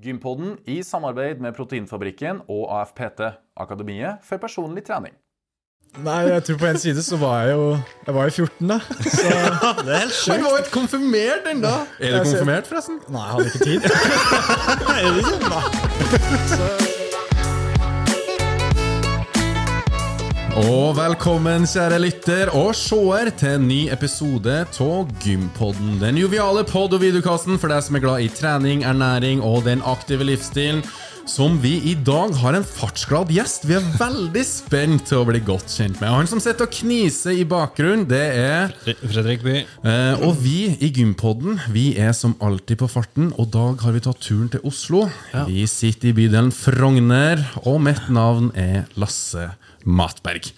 Gympodden i samarbeid med Proteinfabrikken og AFPT, Akademiet for personlig trening. Nei, jeg tror på en side så var jeg jo Jeg var jo 14, da. Så Det er helt sjukt. Du var jo ikke konfirmert ennå! Er du konfirmert, forresten? Nei, jeg hadde ikke tid. Er det ikke? Og velkommen, kjære lytter og seer, til en ny episode av Gympodden. Den joviale pod- og videokassen for deg som er glad i trening, ernæring og den aktive livsstilen. Som vi i dag har en fartsglad gjest vi er veldig spent til å bli godt kjent med. Og Han som sitter og kniser i bakgrunnen, det er Fredrik By. Eh, og vi i Gympodden vi er som alltid på farten, og i dag har vi tatt turen til Oslo. Vi sitter i bydelen Frogner, og mitt navn er Lasse Matberg.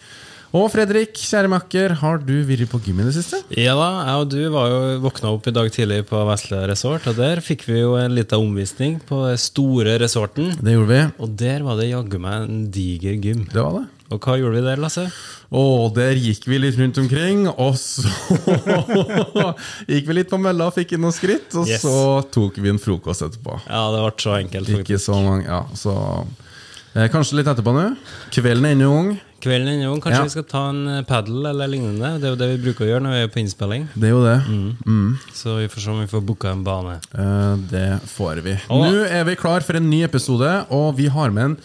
Og Fredrik, kjære makker, har du vært på gym i det siste? Ja da, jeg og du var jo våkna opp i dag tidlig på Vesle resort, og der fikk vi jo en liten omvisning på den store resorten. Det gjorde vi. Og der var det jaggu meg en diger gym. Det var det. Og hva gjorde vi der, Lasse? Og der gikk vi litt rundt omkring, og så gikk vi litt på mølla og fikk inn noen skritt, og Yes. så tok vi en frokost etterpå. Ja, det ble så enkelt. Ikke så mange, ja, så eh, Kanskje litt etterpå nå. Kvelden er ennå ung. Kvelden er ung, kanskje Ja. vi skal ta en eh, padel eller lignende. Det er jo det vi bruker å gjøre når vi er på innspilling. Det er jo det. Så vi får se om vi får booka en bane. Eh, Det får vi. Og- Nå er vi klar for en ny episode, og vi har med en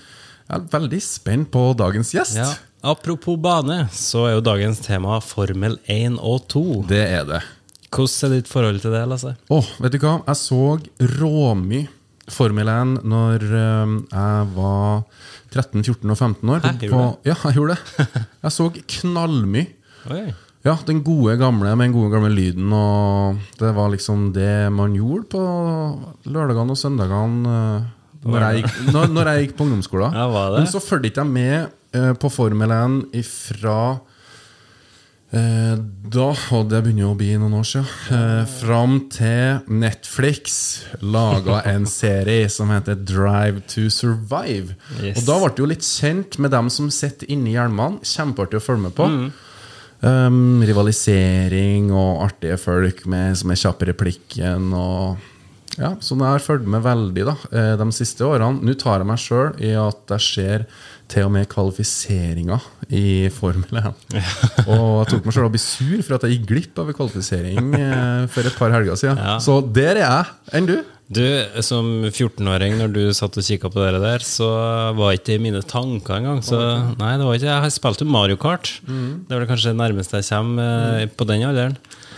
jeg er veldig spent på dagens gjest. Ja. Apropos bane, så er jo dagens tema Formel 1 og 2. Det er det. Hvordan er ditt forhold til det, Lasse? Åh, vet du hva? Jeg så råmye Formel 1 når eh, jeg var 13, 14 og 15 år. Hæ, På- ja, jeg gjorde det. Jeg så knallmye. Oi. Ja, den gode gamle med den gode gamle lyden. Og det var liksom det man gjorde på lørdagene og søndagene eh, når jeg gikk, når, når jeg gikk på ungdomsskolen. Ja. Men så fulgte jeg med eh, på Formel 1 ifra da, og det begynner jo å bli noen år siden, eh, fram til Netflix laga en serie som heter Drive to Survive. Yes. Og da ble det jo litt kjent med dem som sitter inni hjelmene. Kjempeartig å følge med på. Mm. Um, rivalisering og artige folk med, som er kjappe i replikken. Og, ja, så jeg har fulgt med veldig da, eh, de siste årene. Nå tar jeg meg sjøl i at jeg ser til og med kvalifiseringa i Formel 1. og jeg tok meg sjøl og ble sur for at jeg gikk glipp av en kvalifisering eh, for et par helger siden. Så der er jeg. Enn du? Du, som 14-åring, når du satt og kikka på det der, så var ikke det mine tanker engang. Så nei, det var ikke Jeg har spilt jo Mario Kart. Det er vel kanskje det nærmeste jeg kommer eh, på den alderen.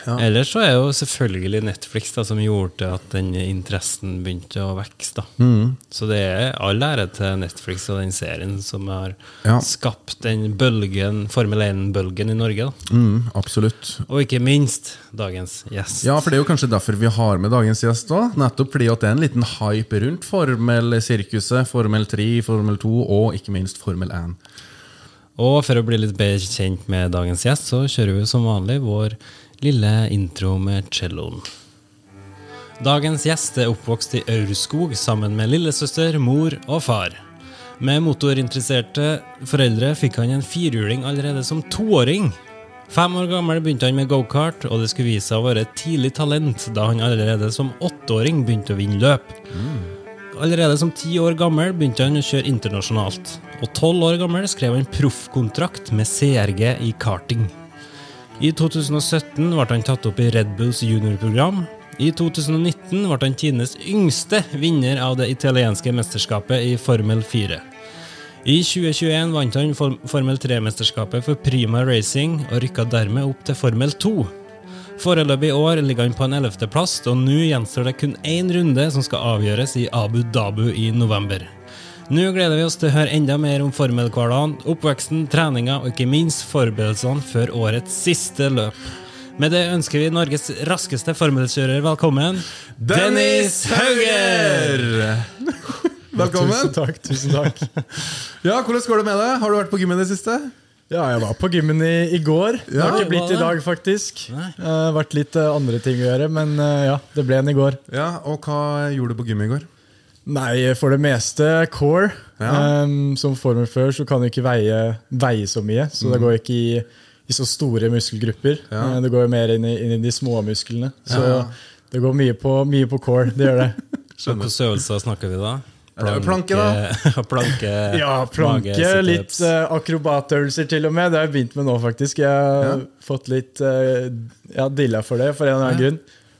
Ellers så er jo selvfølgelig Netflix da, som gjorde at den interessen begynte å vokse. Mm. Så det er all ære til Netflix og den serien som har Ja. skapt den bølgen, Formel 1-bølgen i Norge. Mm, absolutt. Og ikke minst dagens gjest. Ja, for det er jo kanskje derfor vi har med dagens gjest òg. Nettopp fordi at det er en liten hype rundt Formel-sirkuset, Formel 3, Formel 2 og ikke minst Formel 1. Og for å bli litt bedre kjent med dagens gjest, så kjører vi som vanlig vår lille intro med celloen. Dagens gjest er oppvokst i Aurskog sammen med lillesøster, mor og far. Med motorinteresserte foreldre fikk han en firhjuling allerede som toåring. Fem år gammel begynte han med gokart, og det skulle vise seg å være et tidlig talent da han allerede som åtteåring begynte å vinne løp. Allerede som ti år gammel begynte han å kjøre internasjonalt. Og tolv år gammel skrev han proffkontrakt med CRG i karting. I 2017 ble han tatt opp i Red Bulls juniorprogram. I 2019 ble han tidenes yngste vinner av det italienske mesterskapet i Formel 4. I 2021 vant han Formel 3-mesterskapet for Prima Racing og rykka dermed opp til Formel 2. Foreløpig i år ligger han på en 11. plass, og nå gjenstår det kun én runde som skal avgjøres i Abu Dhabu i november. Nå gleder vi oss til å høre enda mer om formelhverdagen, oppveksten, treninga og ikke minst forberedelsene før årets siste løp. Med det ønsker vi Norges raskeste formelkjører velkommen, Dennis Hauger! Velkommen! Tusen takk. tusen takk Ja, Hvordan går det med deg? Har du vært på gymmen i det siste? Ja, jeg var på gymmen i, i går. Det har ikke blitt i dag, faktisk. Det har vært litt uh, andre ting å gjøre, men uh, ja, det ble en i går. Ja, Og hva gjorde du på gymmen i går? Nei, for det meste core. Ja. Um, som formel før så kan du ikke veie, veie så mye, så det går ikke i, i så store muskelgrupper. Mm. Ja. Eh, Det går mer inn i, inn i de små musklene. Så Ja. det går mye på, mye på core. Det gjør det. Så Hvilke øvelser snakker vi da? Ja, det er planke, da. planke, Ja, planke, mage, litt uh, akrobatøvelser til og med. Det har jeg begynt med nå, faktisk. Jeg har fått litt uh, ja, dilla for det, for en eller annen grunn.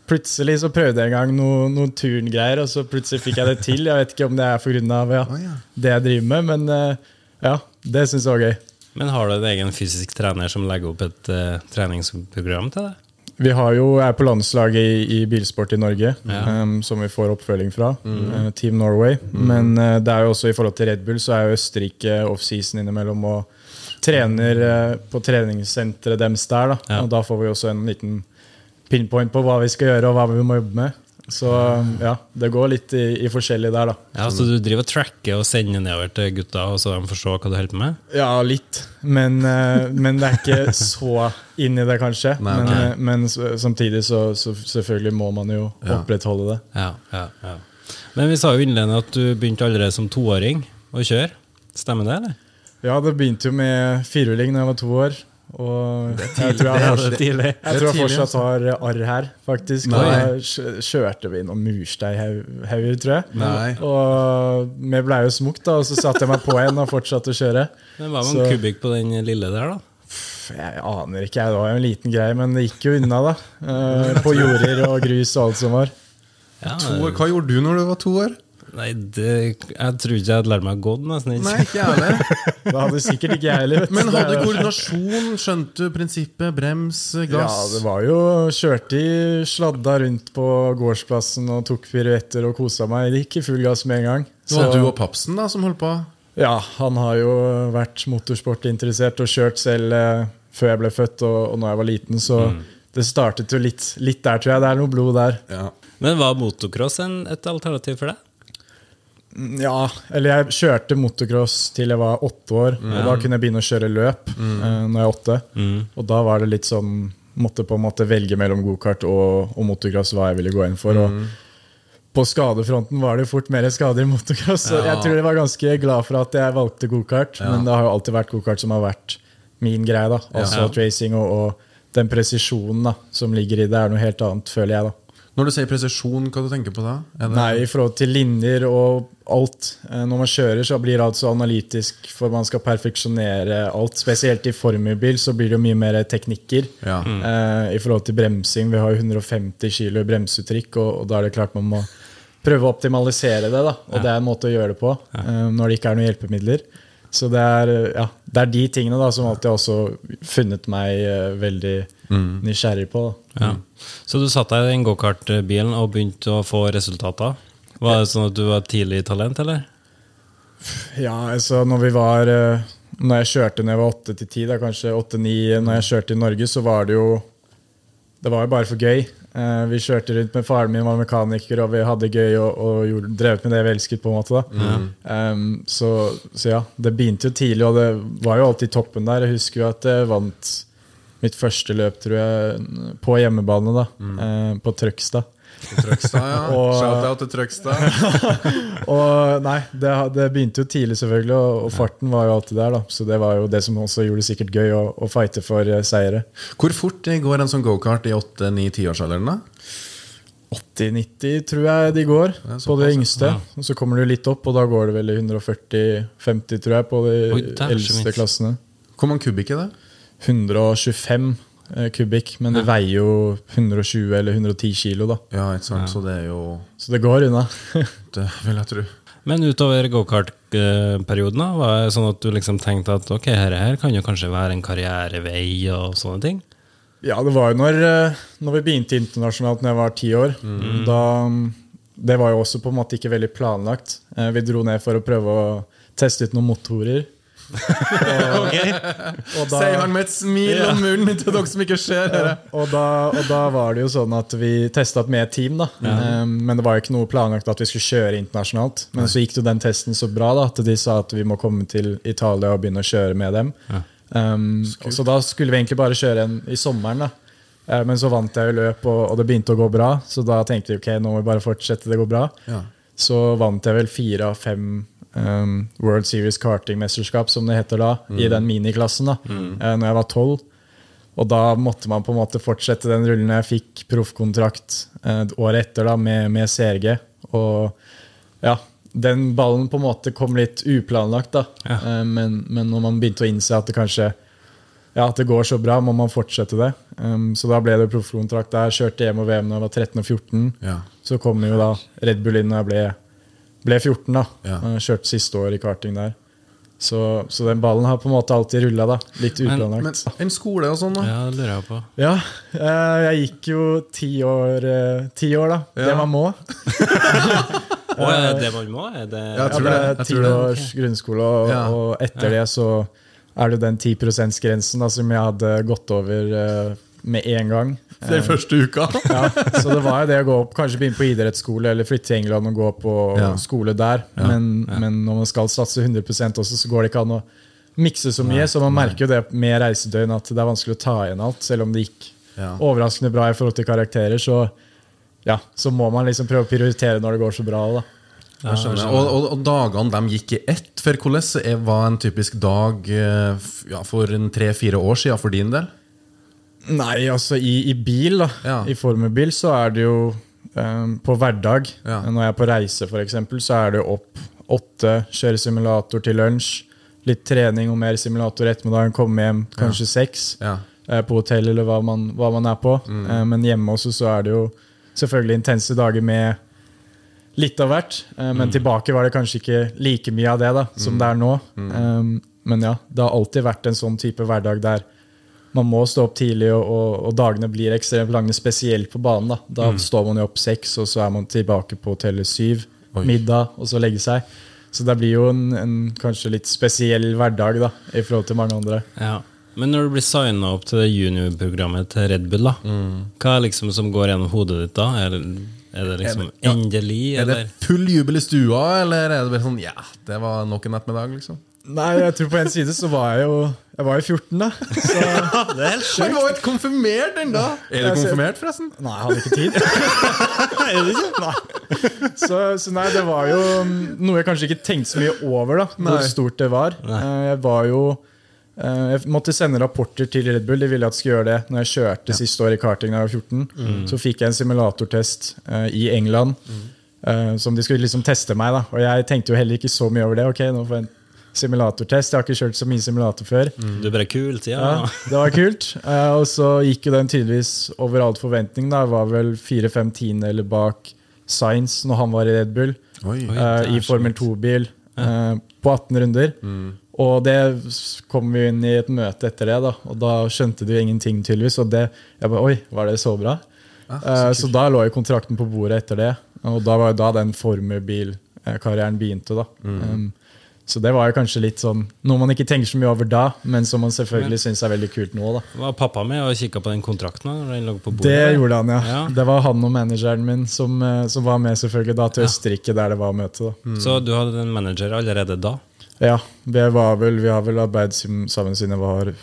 Plutselig så prøvde jeg en gang noe- noen turngreier, og så plutselig fikk jeg det til. Jeg vet ikke om det er pga. Ja, oh, ja. det jeg driver med, men uh, ja, det syns jeg var gøy. Men har du en egen fysisk trener som legger opp et eh, treningsprogram til deg? Vi har jo, er på landslaget i, i bilsport i Norge, Ja. um, som vi får oppfølging fra. uh, Team Norway. Men uh, det er jo også i forhold til Red Bull, så er jo Østerrike offseason innimellom og trener uh, på treningssenteret deres der. Da. Ja. Og da får vi også en liten pinpoint på hva vi skal gjøre og hva vi må jobbe med. Så ja, det går litt i, i forskjellig der, da. Ja, Så du driver og tracker og sender nedover til gutta, og så de får se hva du holder på med? Ja, litt. Men, uh, men det er ikke så inn i det, kanskje. Nei, men, nei. men samtidig så, så selvfølgelig må man jo Ja. opprettholde det. Ja, ja, ja. Men vi sa jo innledende at du begynte allerede som toåring å kjøre. Stemmer det, eller? Ja, det begynte jo med firehjuling da jeg var to år. Og jeg tror jeg, fortsatt, tidlig. jeg, tror jeg fortsatt har arr her, faktisk. Nei. Og jeg kjørte vi noen mursteinhauger, tror jeg. Nei. Og vi blei jo smukt, da, og så satte jeg meg på igjen og fortsatte å kjøre. Men Hva med en kubikk på den lille der, da? Jeg aner ikke, det var jo en liten greie, men det gikk jo unna, da. Eh, På jorder og grus og alt som var. Ja, To. Hva gjorde du når du var to år? Nei, det, jeg tror ikke jeg hadde lært meg å gå, nesten ikke. Nei, ikke jeg heller. Det hadde sikkert ikke jeg heller. Men hadde koordinasjon? Skjønte du prinsippet? Brems, gass? Ja, det var jo Kjørte i sladda rundt på gårdsplassen og tok piruetter og kosa meg. Det gikk i full gass med en gang. Det var du og papsen da som holdt på? Ja, han har jo vært motorsportinteressert og kjørt selv eh, før jeg ble født og, og når jeg var liten, så det startet jo litt, litt der, tror jeg. Det er noe blod der. Ja. Men var motocross en, et alternativ for deg? Ja, eller jeg kjørte motocross til jeg var åtte år, og da kunne jeg begynne å kjøre løp eh, når jeg er åtte. Og da var det litt sånn Måtte på en måte velge mellom gokart og, og motocross hva jeg ville gå inn for. Og på skadefronten var det fort mer skader i motocross, så jeg tror jeg var ganske glad for at jeg valgte gokart. Men det har jo alltid vært gokart som har vært min greie. da Asphalt racing og, og den presisjonen da som ligger i det, er noe helt annet, føler jeg. da Når du sier presisjon, hva du tenker på da? Det- Nei, i forhold til linjer og alt. Eh, Når man kjører, så blir alt så analytisk, for man skal perfeksjonere alt. Spesielt i formelbil så blir det jo mye mer teknikker Ja. eh, i forhold til bremsing. Vi har jo 150 kilo i bremsetrykk, og, og da er det klart man må prøve å optimalisere det. da Og det er en måte å gjøre det på eh, når det ikke er noen hjelpemidler. Så det er, ja, det er de tingene da som alltid har også funnet meg eh, veldig nysgjerrig på. da Ja. Så du satt deg i den gokartbilen og begynte å få resultater? Var det sånn at du var tidlig talent, eller? Ja, altså når vi var eh, Når jeg kjørte når jeg var 8 til 10, da, kanskje 8-9 når jeg kjørte i Norge, så var det jo Det var jo bare for gøy. Eh, vi kjørte rundt med faren min, var mekaniker, og vi hadde gøy og, og gjorde, drevet med det vi elsket. på en måte da um, så, så ja, det begynte jo tidlig, og det var jo alltid toppen der. Jeg husker jo at jeg vant mitt første løp, tror jeg, på hjemmebane, da eh, på Trøgstad. Trøgstad, ja. Og- Shout-out til Trøgstad. Og nei, det, det begynte jo tidlig, selvfølgelig, og, og farten var jo alltid der. da Så det var jo det som også gjorde det sikkert gøy å, å fighte for uh, seire. Hvor fort går en sånn gokart i 8-9-10-årsalderen, da? 80-90 tror jeg de går, det på det ja. yngste. Og så kommer du litt opp, og da går det vel i 140-50, tror jeg, på de Oi, eldste klassene. Hvor mange kubikk er det? 125 eh, kubikk, men det veier jo 120 eller 110 kilo, da. Ja, ikke sant? Så det er jo Så det går unna. Det vil jeg tro. Men utover gokartperioden, var det sånn at du liksom tenkte at ok, her, her kan jo kanskje være en karrierevei og sånne ting? Ja, det var jo når, eh, når vi begynte internasjonalt når jeg var ti år. Da, det var jo også på en måte ikke veldig planlagt. Eh, Vi dro ned for å prøve å teste ut noen motorer. Og, og da, Sier han med et smil om munnen til dere som ikke ser det. og, da, og da var det jo sånn at vi testa med et team, da. Eh, Men det var jo ikke noe planlagt at vi skulle kjøre internasjonalt. Men så gikk jo den testen så bra da at de sa at vi må komme til Italia og begynne å kjøre med dem. Um, og så da skulle vi egentlig bare kjøre en i sommeren. da Eh, Men så vant jeg jo løp, og, og det begynte å gå bra. Så da tenkte vi ok, nå må vi bare fortsette, det går bra. Ja. Så vant jeg vel fire av fem um, World Series kartingmesterskap, som det heter da, i den miniklassen da eh, Når jeg var tolv. Og da måtte man på en måte fortsette den rullen. Jeg fikk proffkontrakt uh, året etter da med, med CRG. Og ja, den ballen på en måte kom litt uplanlagt, da. Ja. Uh, Men, men når man begynte å innse at det kanskje ja, at det går så bra, må man fortsette det. Um, så da ble det proffkontrakt der. Kjørte EM og VM da jeg var 13 og 14. Ja. Så kom jo da Red Bull inn når jeg ble, ble 14. da. Ja. Kjørte siste år i karting der. Så, så den ballen har på en måte alltid rulla, da. Litt Men- uplanlagt. Men en skole og sånn, da? Ja, det lurer jeg på. Ja, eh, jeg gikk jo ti år, eh, ti år da. Ja. Det man må. Å, er det det man må? Er det, Ja, det er jeg ti tror det. års grunnskole, og, Ja. og etter det så er det jo den 10 %-grensen da, som jeg hadde gått over eh, med en gang. Den første uka? Ja, så det var jo det å gå opp, kanskje begynne på idrettsskole eller flytte til England og gå på Ja. skole der. Men, men når man skal satse 100 også, så går det ikke an å mikse så mye. så man merker jo det med reisedøgn at det er vanskelig å ta igjen alt. Selv om det gikk Ja. overraskende bra i forhold til karakterer, så, ja, så må man liksom prøve å prioritere når det går så bra. Da. Ja, Jeg skjønner. Og, og, og dagene de gikk i ett. For hvordan var en typisk dag eh, ja, for en tre-fire år siden for din del? Nei, altså i, i bil, da. Ja. I formelbil så er det jo um, på hverdag. Ja. Når jeg er på reise, f.eks., så er det opp åtte, kjøre simulator til lunsj. Litt trening og mer simulator ettermiddagen, komme hjem kanskje seks. Ja. eh, På hotell eller hva man, hva man er på. Eh, Men hjemme også så er det jo selvfølgelig intense dager med litt av hvert. Eh, Men tilbake var det kanskje ikke like mye av det da, som det er nå. Um, Men ja, det har alltid vært en sånn type hverdag der man må stå opp tidlig, og, og, og dagene blir ekstremt lange, spesielt på banen. Da, da står man jo opp seks, og så er man tilbake på hotellet syv. Oi. Middag, og så legge seg. Så det blir jo en, en kanskje litt spesiell hverdag da, i forhold til mange andre. Ja. Men når du blir signa opp til det juniorprogrammet til Red Bull, da, hva er liksom som går gjennom hodet ditt da? Er, er det liksom Er det- ja. endelig, Er det full jubel i stua, eller er det bare sånn Ja, det var nok en ettermiddag, liksom? Nei, jeg tror på en side så var jeg jo Jeg var jo 14, da. Så Det er helt sjukt. Han var jo ikke konfirmert ennå! Er du konfirmert, forresten? Nei, jeg hadde ikke tid. Nei. Så, så nei, det var jo noe jeg kanskje ikke tenkte så mye over, da, hvor stort det var. Nei. Jeg var jo eh, Jeg måtte sende rapporter til Red Bull. De ville at jeg skulle gjøre det når jeg kjørte siste år i karting da jeg var 14. Så fikk jeg en simulatortest eh, i England eh, som de skulle liksom teste meg. da Og jeg tenkte jo heller ikke så mye over det. Ok, nå får jeg simulatortest. Jeg har ikke kjørt så mye simulator før. Mm, det bare kult, ja. Ja, det var kult. Uh, og så gikk jo den tydeligvis over all forventning. da Jeg var vel fire-fem tiendedeler bak Science når han var i Red Bull. Oi. Eh, er I Formel 2-bil uh, på 18 runder. Og det kom vi inn i et møte etter det, da og da skjønte de ingenting, tydeligvis. Og det, jeg bare Oi, var det så bra? Ah, så da lå jo kontrakten på bordet etter det. Og da var jo da den formelbilkarrieren begynte. da um, Så det var jo kanskje litt sånn noe man ikke tenker så mye over da, men som man selvfølgelig syns er veldig kult nå. da Var pappa med og kikka på den kontrakten? da, når den lå på bordet? Det gjorde han, ja. Ja. Det var han og manageren min som, eh, som var med selvfølgelig da til Østerrike, der det var møte. da Så du hadde en manager allerede da? Ja, vi, var vel, vi har vel arbeidet sammen siden jeg var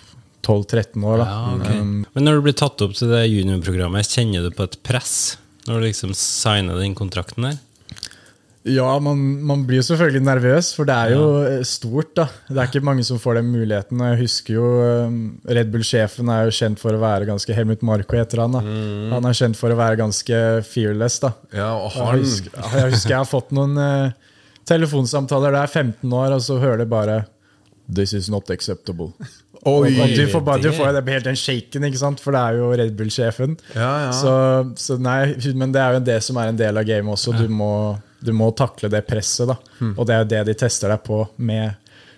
12-13 år. da Ja, okay. um, Men når du blir tatt opp til det juniorprogrammet, kjenner du på et press når du liksom signer den kontrakten der? Ja, man, man blir jo selvfølgelig nervøs, for det er jo ja. stort. da Det er ikke mange som får den muligheten. Jeg husker jo um, Red Bull-sjefen er jo kjent for å være ganske Helmut Marko heter han. da Han er kjent for å være ganske fearless. da Ja, og han... Jeg husker, jeg husker jeg har fått noen uh, telefonsamtaler der jeg er 15 år, og så hører det bare This is not acceptable. Oi! og du får, bare, du får det helt den shaken, ikke sant? for det er jo Red Bull-sjefen. Ja, ja. Så, så nei, men det er jo det som er en del av gamet også. Du må, du må takle det presset. da Mm. Og det er jo det de tester deg på med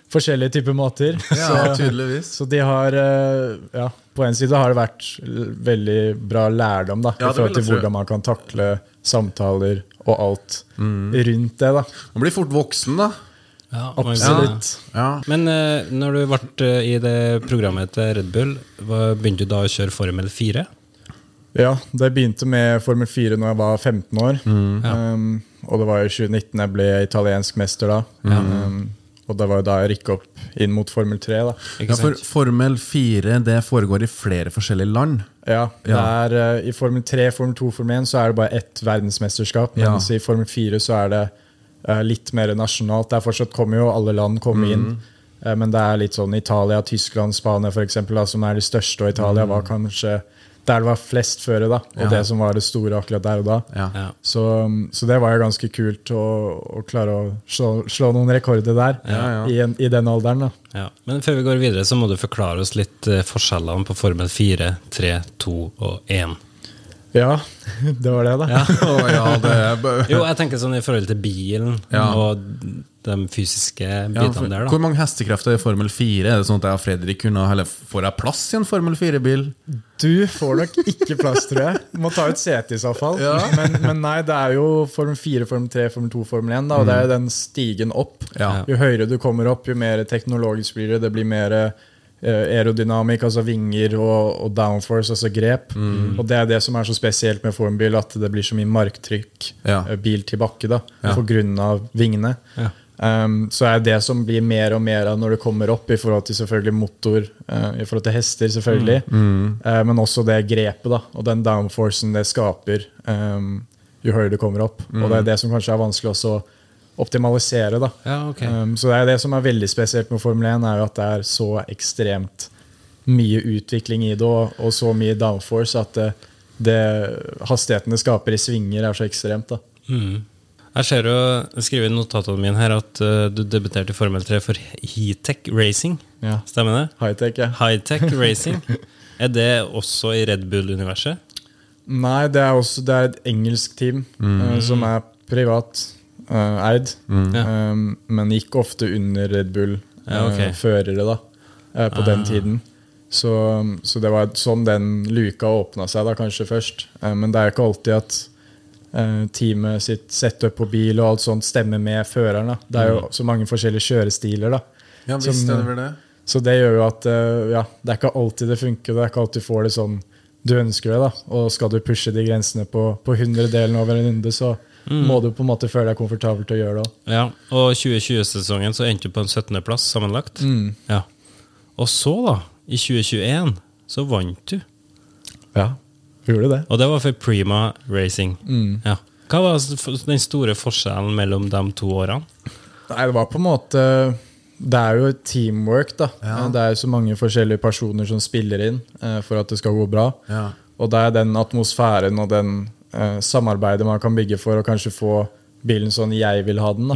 forskjellige typer måter. Ja, så, tydeligvis. så de har eh, Ja, på en side har det vært veldig bra lærdom da Ja, i forhold til hvordan man kan takle samtaler og alt mm. rundt det. da Man blir fort voksen, da. Ja, Absolutt. Ja. Men uh, når du ble eh, i det programmet til Red Bull, begynte du da å kjøre Formel 4? Ja, det begynte med Formel 4 når jeg var 15 år. Ja. Um, og det var i 2019 jeg ble italiensk mester da. Um, og det var jo da jeg rykka opp inn mot Formel 3. da ja, for? Formel 4 det foregår i flere forskjellige land. Ja, det er uh, I Formel 3, Formel 2, Formel 1 så er det bare ett verdensmesterskap. Ja. Mens i Formel 4 så er det uh, litt mer nasjonalt. Der fortsatt kommer jo alle land kommer inn. Uh, men det er litt sånn Italia, Tyskland, Spania for eksempel, da, som er de største. Og Italia var kanskje der det var flest føre, da, og Ja. det som var det store akkurat der og da. Ja. Så, så det var jo ganske kult å, å klare å slå, slå noen rekorder der Ja, ja. I, en, i den alderen. da. Ja. Men før vi går videre, så må du forklare oss litt eh, forskjellene på Formel 4, 3, 2 og 1. Ja, det var det, da. Å, ja, det Jo, jeg tenker sånn i forhold til bilen Ja. og de fysiske ja, bitene for, der, Hvor mange hestekrefter er i Formel 4? Er det sånn at jeg og Fredrik kunne heller, får jeg plass i en Formel 4-bil? Du får nok ikke plass, tror jeg. Må ta ut sete i så fall. Ja. Men, men nei, det er jo Formel 4, Formel 3, Formel 2, Formel 1. Da, og det er jo den stigen opp. Ja. Jo høyere du kommer opp, jo mer teknologisk blir det. Det blir mer aerodynamikk, altså vinger, og, og downforce, altså grep. Og det er det som er så spesielt med formbil, at det blir så mye marktrykk Ja. eh, bil til bakke da, Ja. på grunn av vingene. Ja. Um, så er det som blir mer og mer av når det kommer opp, i forhold til selvfølgelig motor, uh, i forhold til hester, selvfølgelig, Eh, men også det grepet da, og den downforcen det skaper um, jo høyere det kommer opp. Og det er det som kanskje er vanskelig også å optimalisere. da. Ja, okay. Um, så det er det som er veldig spesielt med Formel 1, er jo at det er så ekstremt mye utvikling i det, og, og så mye downforce at det, det hastigheten det skaper i svinger, er så ekstremt. da. Mm. Jeg ser jo, jeg skriver i notatene mine her at uh, du debuterte i Formel 3 for Hitech Racing. Ja. Stemmer det? High-tech, ja. Hightech Racing. Er det også i Red Bull-universet? Nei, det er også det er et engelsk team eh, som er privat eh, eid, mm. um, men gikk ofte under Red Bull-førere Bull-førere da, eh, på den Ah. tiden. Så, så det var sånn den luka åpna seg da kanskje først. Men det er jo ikke alltid at teamet sitt setup på bil og alt sånt stemmer med føreren. da. Det er jo så mange forskjellige kjørestiler. da. Ja, visst som, det det. Så det gjør jo at ja, det er ikke alltid det funker. Det er ikke alltid du får det sånn du ønsker det. da. Og skal du pushe de grensene på, på hundredelen over en runde, så må du på en måte føle deg komfortabel til å gjøre det òg. Ja, og 2020-sesongen så endte du på en 17.-plass sammenlagt. Ja. Og så, da, i 2021, så vant du. Ja, gjorde det. Og det var for Prima Racing. Ja. Hva var den store forskjellen mellom de to årene? Nei, det var på en måte Det er jo teamwork, da. Det er jo så mange forskjellige personer som spiller inn eh, for at det skal gå bra. Ja. Og det er den atmosfæren og den eh, samarbeidet man kan bygge for å kanskje få bilen sånn jeg vil ha den. da.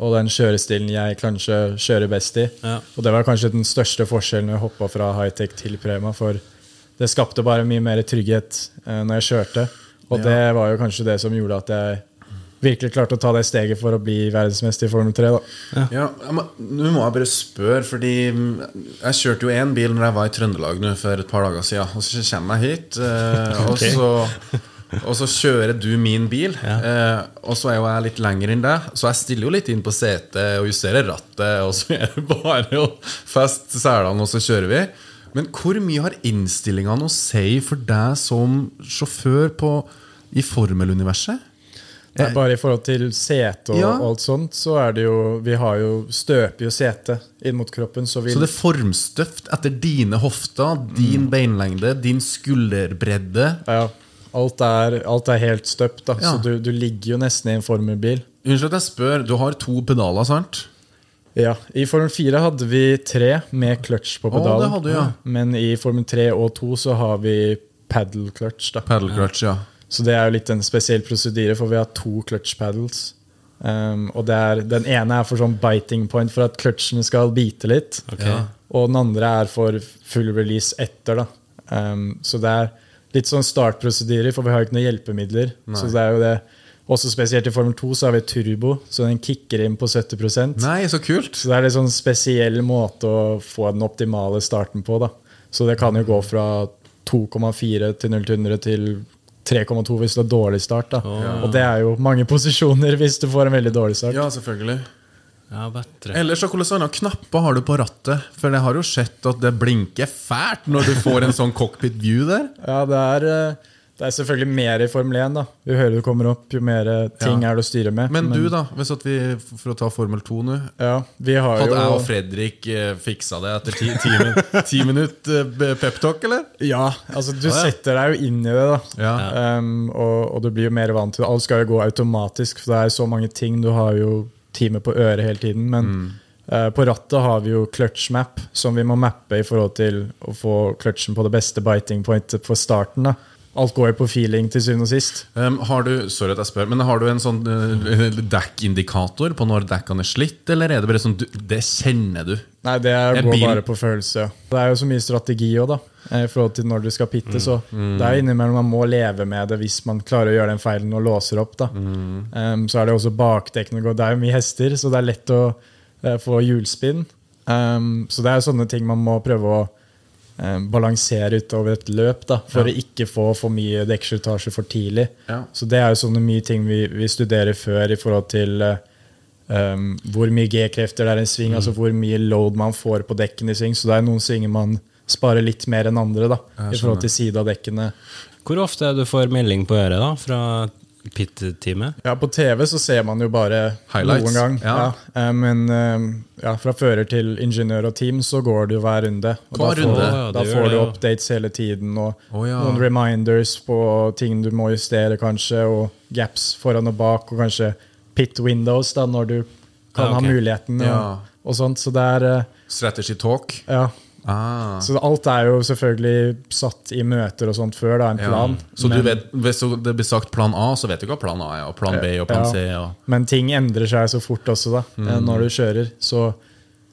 Og den kjørestilen jeg kanskje kjører best i. Ja. Og det var kanskje den største forskjellen når jeg hoppa fra high-tech til Prema. For det skapte bare mye mer trygghet uh, når jeg kjørte. Og det var jo kanskje det som gjorde at jeg virkelig klarte å ta det steget for å bli verdensmester i Formel 3. da. Ja, ja må- Nå må jeg bare spørre, fordi mm, jeg kjørte jo én bil når jeg var i Trøndelag nå for et par dager siden. Og så kommer jeg hit, eh, og, så, og så kjører du min bil. Eh, og så er jo jeg litt lenger enn deg, så jeg stiller jo litt inn på setet og justerer rattet. Og så er det bare å feste selene, og så kjører vi. Men hvor mye har innstillingene å si for deg som sjåfør på, i formeluniverset? Nei, bare i forhold til sete og Ja. alt sånt, så er det jo Vi har jo støper jo setet inn mot kroppen, så vi Så det er formstøft etter dine hofter, din beinlengde, din skulderbredde. ja, alt, er, alt er helt støpt, da. Ja. Så du, du ligger jo nesten i en formelbil. Unnskyld at jeg spør, du har to pedaler, sant? Ja, I Formel 4 hadde vi tre med clutch på pedalen. det hadde ja. Men i Formel 3 og 2 så har vi paddle clutch. da. Paddle clutch, ja. Så det er jo litt en spesiell prosedyre, for vi har to clutch paddles. Um, og det er, Den ene er for sånn biting point, for at clutchene skal bite litt. Ok. Og den andre er for full release etter. da. Um, så det er litt sånn startprosedyrer, for vi har jo ikke noen hjelpemidler. Så det er jo det. Også spesielt i Formel 2 så har vi turbo, så den kicker inn på 70% Nei, så kult! Så det er en sånn spesiell måte å få den optimale starten på. da. Så det kan jo gå fra 2,4 til 0 til 100 til 3,2 hvis du har dårlig start. da. Og det er jo mange posisjoner hvis du får en veldig dårlig start. Ja, selvfølgelig. Ja, bedre. Ellers, så hvilke andre knapper har du på rattet? For jeg har jo sett at det blinker fælt når du får en sånn cockpit view der. Ja, det er, eh, det er selvfølgelig mer i Formel 1. da. Jo høyere du kommer opp, jo mer eh, ting Ja. er det å styre med. Men du, da? Hvis at vi, For å ta Formel 2 nå. Ja, vi har Hadde jeg og Fredrik eh, fiksa det etter ti, ti, min- ti minutter peptalk, eller? Ja, altså du ja. setter deg jo inn i det, da. Ja. Um, og, og du blir jo mer vant til det. Alt skal jo gå automatisk, for det er så mange ting. Du har jo teamet på øret hele tiden. Men Eh, på rattet har vi jo clutch map, som vi må mappe i forhold til å få clutchen på det beste biting pointet for starten. da. Alt går jo på feeling til syvende og sist. Um, har du sorry at jeg spør, men har du en sånn uh, dekkindikator på når dekkene er slitt, eller er det bare sånn du, Det kjenner du? Nei, det er, går bare på følelse. Det er jo så mye strategi òg, da. eh, I forhold til når du skal pitte. Så det er innimellom man må leve med det hvis man klarer å gjøre den feilen og låser opp. da. Um, så er det også bakdekkene. går- Det er jo mye hester, så det er lett å uh, få hjulspinn. Um, så det er jo sånne ting man må prøve å eh, balansere utover et løp da, for å ikke få for mye dekkslitasje for tidlig. Ja. Så det er jo sånne mye ting vi, vi studerer før i forhold til eh, um, hvor mye G-krefter det er i en sving, altså hvor mye load man får på dekken i sving. Så det er noen svinger man sparer litt mer enn andre, da, i forhold til side av dekkene. Hvor ofte er du får melding på øret da, fra pit-teamet? Ja, På TV så ser man jo bare Highlights, noen gang. ja. Ja. eh, men eh, ja, fra fører til ingeniør og team så går det jo hver runde. Og Hver da får, runde? da får du updates hele tiden, og oh, noen reminders på ting du må justere, kanskje, og gaps foran og bak, og kanskje pit windows, da, når du kan Ja, ok. ha muligheten, og, og sånt. Så det er eh, Strategy talk? Ja. Ah. Så alt er jo selvfølgelig satt i møter og sånt før, da, en Ja. plan. Så du men, vet, hvis det blir sagt plan A, så vet du hva plan A er, og plan B og plan Ja. C. Og, men ting endrer seg så fort også, da, eh, Mm. når du kjører. Så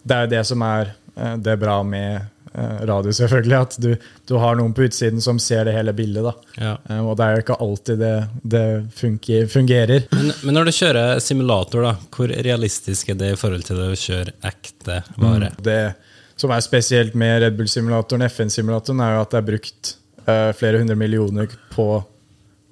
det er jo det som er Det det bra med eh, radio, selvfølgelig. At du, du har noen på utsiden som ser det hele bildet. da. Ja. Eh, Og det er jo ikke alltid det, det fungerer. Men, men når du kjører simulator, da, hvor realistisk er det i forhold til det å kjøre ekte vare? Det som er spesielt med Red Bull-simulatoren, FN-simulatoren, er jo at det er brukt uh, flere hundre millioner på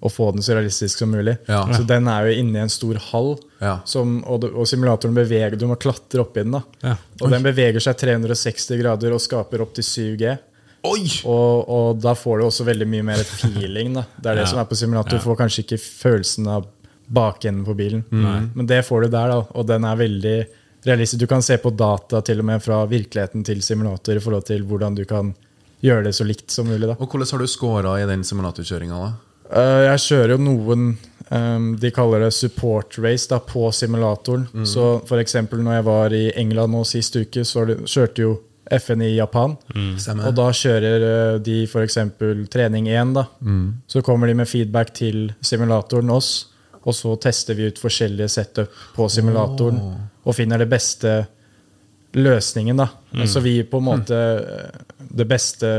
å få den så realistisk som mulig. Ja. Så den er jo inne i en stor hall, Ja. som, og, og simulatoren beveger Du må klatre opp i den. da. Ja. Og den beveger seg 360 grader og skaper opp til 7G. Oi! Og, og da får du også veldig mye mer feeling. da. Det er det som er på simulator. Du får kanskje ikke følelsen av bakenden på bilen, men det får du der. da, Og den er veldig realistisk. Du kan se på data til og med fra virkeligheten til simulator i forhold til hvordan du kan gjøre det så likt som mulig. da. Og hvordan har du scora i den simulatorkjøringa? da? Eh, jeg kjører jo noen um, De kaller det support race da, på simulatoren. Så for eksempel når jeg var i England nå sist uke, så kjørte jo FN i Japan. Mm. Og da kjører eh, de f.eks. trening 1. Da. Så kommer de med feedback til simulatoren oss, og så tester vi ut forskjellige setup på simulatoren og finner det beste løsningen. Da. Så vi gir på en måte eh, det beste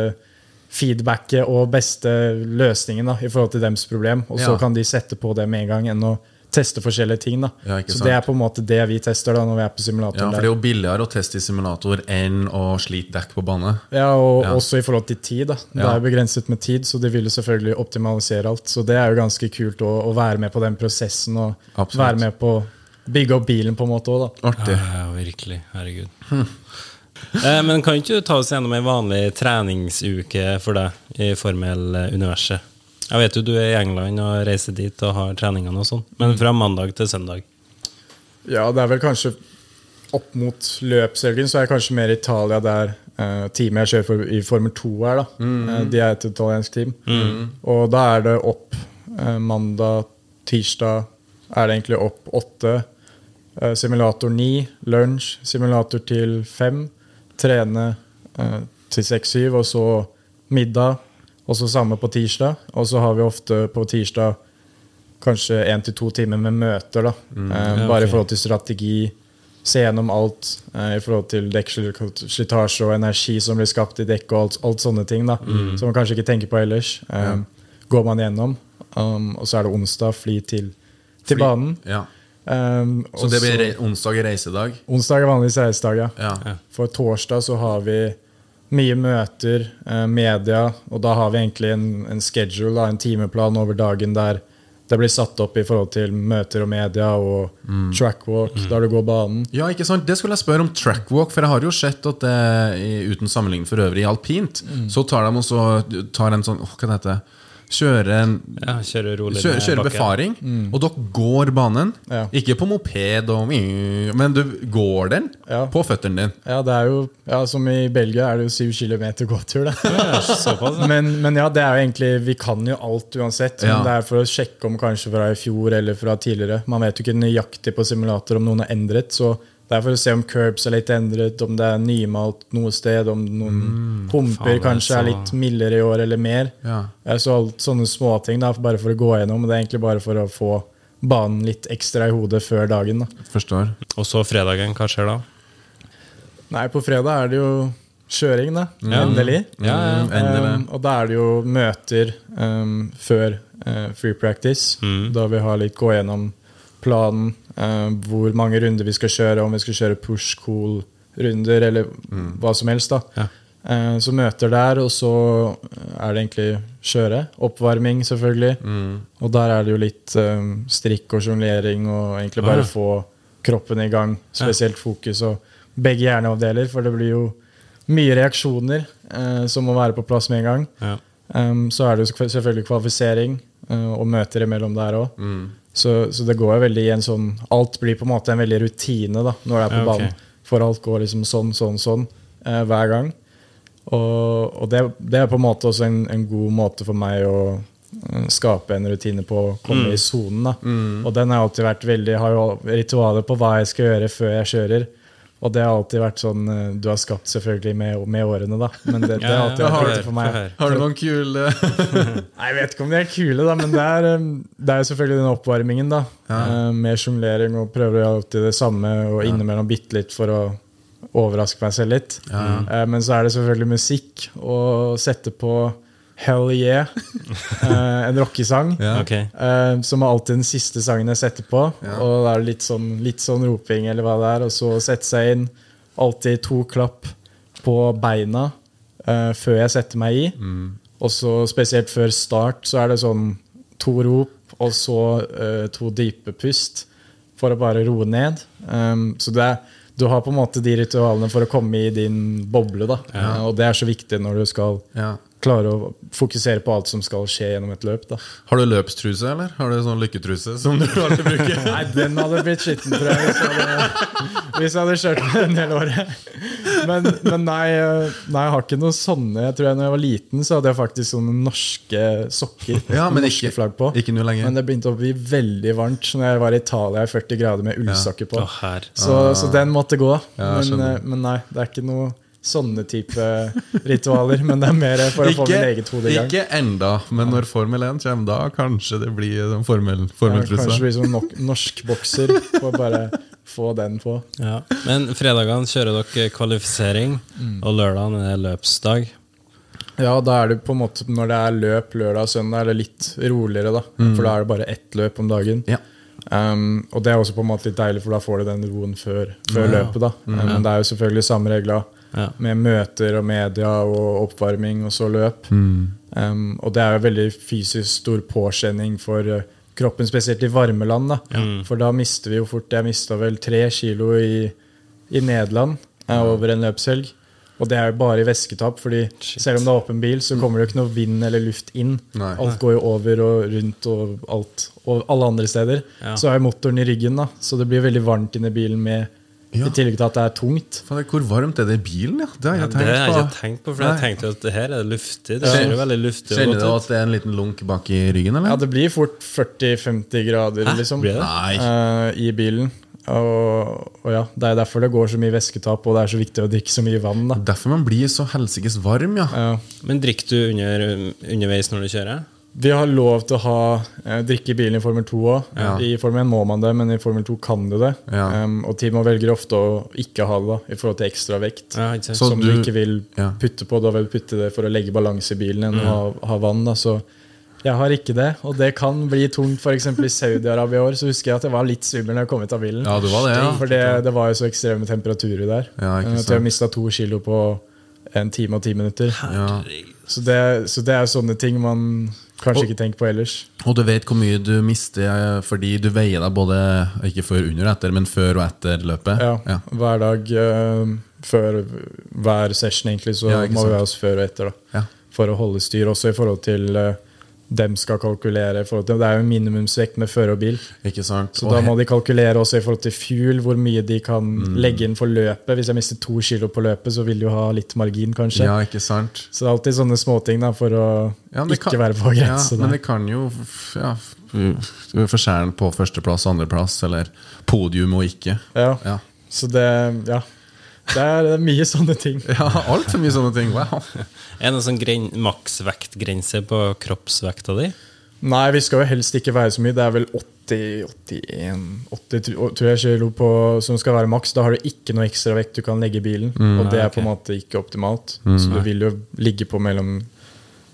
feedbacket og beste løsningen da, i forhold til deres problem. Og så Ja. kan de sette på det med en gang enn å teste forskjellige ting. Da. Ja, så sant. det er på en måte det vi tester da når vi er på simulator. Ja, for det er jo billigere å teste i simulator enn å slite dekk på bane. Ja, og Ja. også i forhold til tid. da. Det Ja. er begrenset med tid, så de vil jo selvfølgelig optimalisere alt. Så det er jo ganske kult å, å være med på den prosessen og Absolutt. være med på å bygge opp bilen på en måte òg, da. Artig. Ja, virkelig. Herregud. Eh, men kan ikke du ta oss gjennom ei vanlig treningsuke for deg i Formel-universet? Jeg vet jo du er i England og reiser dit og har treningene og sånn, men fra mandag til søndag? Ja, det er vel kanskje opp mot løpshelgen, så er jeg kanskje mer i Italia der uh, teamet jeg kjører for, i Formel 2 er. da. Eh, de er et italiensk team. Og da er det opp uh, mandag, tirsdag er det egentlig opp åtte. Uh, simulator ni, lunsj, simulator til fem, trene til seks-syv, og så middag. Og så samme på tirsdag. Og så har vi ofte på tirsdag kanskje én til to timer med møter. da. Mm, Ja, bare i forhold til strategi. Se gjennom alt eh, i forhold til dekkslitasje og energi som blir skapt i dekk og alt, alt sånne ting. da, Som man kanskje ikke tenker på ellers. Eh, Går man gjennom. Um, og så er det onsdag, fly til, til Fly- banen. Ja. Um, Så det blir onsdag er reisedag? Onsdag er vanligvis reisedag, ja. Ja. For torsdag så har vi mye møter, eh, media, og da har vi egentlig en, en schedule, en timeplan over dagen der det blir satt opp i forhold til møter og media og trackwalk, der du går banen. Ja, ikke sant? Det skulle jeg spørre om trackwalk, for jeg har jo sett at det, uten sammenligning for øvrig, i alpint, Mm. så tar de også tar en sånn, hva det heter Kjører en Ja, kjøre, rolig kjøre bakken. befaring, og dere går banen. Mm. Ja. Ikke på moped, og, men du går den Ja. på føttene dine. Ja, det er jo, ja, Som i Belgia er det jo syv kilometer gåtur. Ja, såpass. Men, men ja, det er jo egentlig Vi kan jo alt uansett. Ja. Men det er for å sjekke om kanskje fra i fjor eller fra tidligere. Man vet jo ikke nøyaktig på simulator om noen har endret, så Det er for å se om curbs er litt endret, om det er nymalt noe sted, om noen humper faen, det er kanskje er litt mildere i år eller mer. Ja. Så alt sånne småting da, bare for å gå gjennom. og Det er egentlig bare for å få banen litt ekstra i hodet før dagen. da. Forstår. Og så fredagen, hva skjer da? Nei, på fredag er det jo kjøring, da. Ja. Endelig. Ja, ja. Mm, endelig. Um, og da er det jo møter um, før uh, free practice. Mm. Da vi har litt gå gjennom planen, uh, hvor mange runder vi skal kjøre, om vi skal kjøre push-cool-runder eller hva som helst. da. Ja. Uh, så møter der, og så er det egentlig kjøre. Oppvarming, selvfølgelig. Og der er det jo litt um, strikk og sjonglering og egentlig bare ja. få kroppen i gang. Spesielt fokus og begge hjerneavdeler, for det blir jo mye reaksjoner uh, som må være på plass med en gang. Ja. Um, så er det jo selvfølgelig kvalifisering uh, og møter imellom der òg. Mm. Så, så det går veldig i en sånn Alt blir på en måte en veldig rutine da når det er på Ja, okay. banen. For alt går liksom sånn, sånn, sånn eh, hver gang. Og, og det, det er på en måte også en, en god måte for meg å eh, skape en rutine på å komme Mm. i sonen. da. Og den har alltid vært veldig Har jo ritualer på hva jeg skal gjøre før jeg kjører. Og det har alltid vært sånn eh, Du har skapt selvfølgelig med, med årene, da. Men det, det har alltid Ja, ja, vært viktig for meg. Har du noen kule Nei, Jeg vet ikke om de er kule, da, men det er, um, det er selvfølgelig den oppvarmingen. da Ja. Med sjonglering og prøver jo alltid det samme og innimellom bitte litt for å overraske meg selv litt. Eh, Men så er det selvfølgelig musikk. å sette på Hell Yeah, Uh, en rockesang. Ja. Okay. Uh, Som er alltid den siste sangen jeg setter på. Og det er litt sånn, litt sånn roping, eller hva det er. Og så sette seg inn. Alltid to klapp på beina uh, før jeg setter meg i. Og så spesielt før start så er det sånn to rop, og så eh, to dype pust for å bare roe ned. Um, så det er, du har på en måte de ritualene for å komme i din boble, da. Eh, og det er så viktig når du skal Ja. Klare å fokusere på alt som skal skje gjennom et løp. da. Har du løpstruse, eller? Har du sånn lykketruse som du alltid bruker? Nei, den hadde blitt skitten, tror jeg, hvis jeg hadde, hvis jeg hadde kjørt med den hele året. Men, men nei, eh, nei, jeg har ikke noe sånne. Jeg tror jeg når jeg var liten, så hadde jeg faktisk sånne norske sokker. Ja, men norske ikke- flagg på. ikke noe lenger. Men det begynte å bli veldig varmt når jeg var i Italia i 40 grader med ullsokker på. Ja. Oh, Så, så den måtte gå. Ja, men, eh, men nei, det er ikke noe sånne type ritualer. Men det er mer for å få min eget hode i gang. ikke enda, men når Formel 1 kommer, da kanskje det blir en formel, Ja. Kanskje blir sånn nok, norsk bokser for bare få den på. Ja. Men fredagene kjører dere kvalifisering, Mm. og lørdagen er løpsdag. Ja, da er det på en måte Når det er løp lørdag og søndag, er det litt roligere, da. For da er det bare ett løp om dagen. Ja. Um, og det er også på en måte litt deilig, for da får du den roen før, før løpet. da mm, Men det er jo selvfølgelig samme regler Ja. med møter og media og oppvarming og så løp. Um, og det er jo veldig fysisk stor påkjenning for uh, kroppen, spesielt i varmeland. da For da mister vi jo fort Jeg mista vel tre kilo i, i Nederland eh, over en løpshelg. Og det er jo bare i væsketap, fordi selv om det er åpen bil, så kommer det jo ikke noe vind eller luft inn. Nei. Alt går jo over og rundt og alt. Og alle andre steder. Ja. Så har jeg motoren i ryggen, da så det blir veldig varmt inni bilen med Ja. i tillegg til at det er tungt. Hvor varmt er det i bilen? Ja? Det har jeg Det har jeg ikke på. tenkt på, for jeg Nei. tenkte jo at det her er luftig. Det Ja. ser jo veldig luftig Kjenner du at det er en liten lunk bak i ryggen, eller? Ja, det blir fort 40-50 grader, liksom. Blir det? Nei. eh, I bilen. Og, og ja, Det er derfor det går så mye væsketap, og det er så viktig å drikke så mye vann. da Derfor man blir så helsikes varm, ja. Ja. Men drikker du under, underveis når du kjører? Vi har lov til å ha eh, drikke i bilen i Formel 2 òg. Ja. I Formel 1 må man det, men i Formel 2 kan du det. Ja. Um, og teamet velger ofte å ikke ha det da i forhold til ekstra vekt. Ja, som du, du- ikke vil ja. putte på. Da vil du putte det for å legge balanse i bilen enn å ha, ha vann. Da. Så jeg har ikke det, og det kan bli tungt. F.eks. i Saudi-Arabia i år så husker jeg at jeg var litt svimmel når jeg kom ut av bilen. Ja, det var det, ja. For det, det var jo så ekstreme temperaturer der. Ja, at jeg mista to kilo på en time og ti minutter. ja. Så det, så det er sånne ting man kanskje Og- ikke tenk på ellers. Og du vet hvor mye du mister eh, fordi du veier deg både ikke før, under og etter, men før og etter løpet. Ja, Ja. Hver dag uh, før hver session, egentlig, så Ja, må vi ha oss før og etter. da Ja. For å holde styr, også i forhold til eh, dem skal kalkulere. Til, det er jo minimumsvekt med fører og bil. Ikke sant? Så da må de kalkulere også i forhold til fuel, hvor mye de kan Mm. legge inn for løpet. Hvis jeg mister to kilo på løpet, så vil jo ha litt margin, kanskje. Ja, ikke sant? Så det er alltid sånne småting da, for å Ja, ikke kan- være på grense. Ja, men det kan jo ja, forskjellen på førsteplass, og andreplass, eller podium og ikke. Ja. Ja. Så det Ja. Det er, det er mye sånne ting. Ja, altfor mye sånne ting. Wow. Er det noen sånn maksvektgrense på kroppsvekta di? Nei, vi skal jo helst ikke veie så mye. Det er vel 80, 81 80 tror jeg kilo på, som skal være maks. Da har du ikke noe ekstra vekt du kan legge i bilen. og det er på en måte ikke optimalt. Så du vil jo ligge på mellom